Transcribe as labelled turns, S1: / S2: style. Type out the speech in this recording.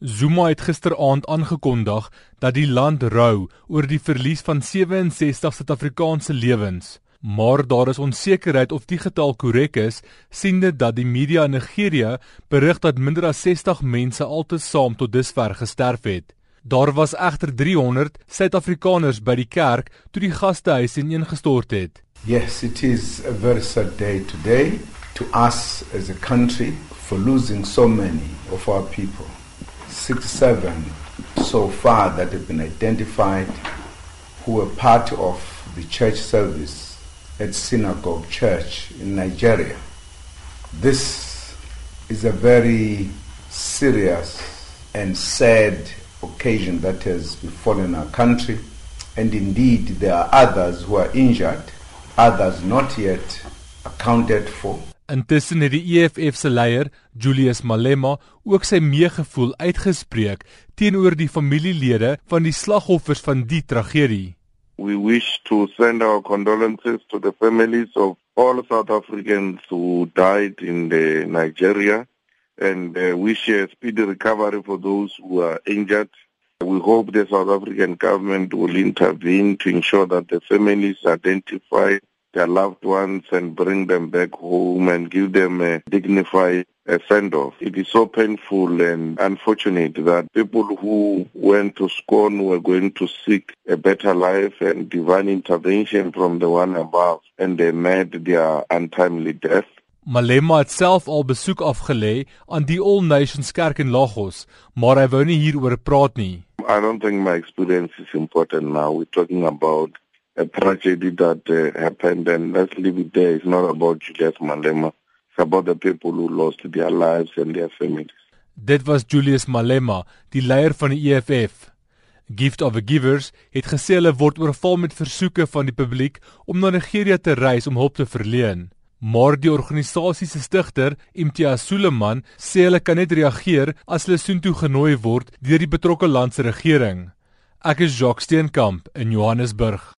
S1: Zuma het gisteraand aangekondig dat die land rou oor die verlies van 67 Suid-Afrikaanse lewens. Maar daar is onsekerheid of die getal korrek is, siende dat die media in Nigerië berig dat minder as 60 mense altesaam tot dusver gesterf het. Daar was egter 300 Suid-Afrikaners by die kerk toe die gastehuis ineengestort het.
S2: Yes, it is a very sad day today to us as a country for losing so many of our people. 67 so far that have been identified who were part of the church service at Synagogue Church in Nigeria. This is a very serious and sad occasion that has befallen our country, and indeed there are others who are injured, others not yet accounted for.
S1: Intussen het die EFF se leier, Julius Malema, ook sy meegevoel uitgespreek teenoor die familielede van die slagoffers van die tragedie.
S3: We wish to send our condolences to the families of all South Africans who died in the Nigeria and uh, wish a speedy recovery for those who are injured. We hope the South African government will intervene to ensure that the families identify their loved ones and bring them back home and give them a dignified a send off. It is so painful and unfortunate that people who went to school were going to seek a better life and divine intervention from the one above and they met their untimely death.
S1: Malema het self al besoek afgelê aan die All Nations Kerk in Lagos, maar hy wou nie hieroor praat nie.
S3: I don't think my experience is important now. We're talking about a tragedy that uh, happened and let's leave it there. It's not about Julius Malema. It's about the people who lost their lives and their families.
S1: Dit was Julius Malema, die leier van die EFF. Gift of the Givers het gesê hulle word oorval met versoeke van die publiek om na Nigerië te reis om hulp te verleen. Maar die organisasie se stigter, Imtiaz Suleman, sê hulle kan net reageer as hulle soontoe genooi word deur die betrokke land se regering. Ek is Jacques Steenkamp in Johannesburg.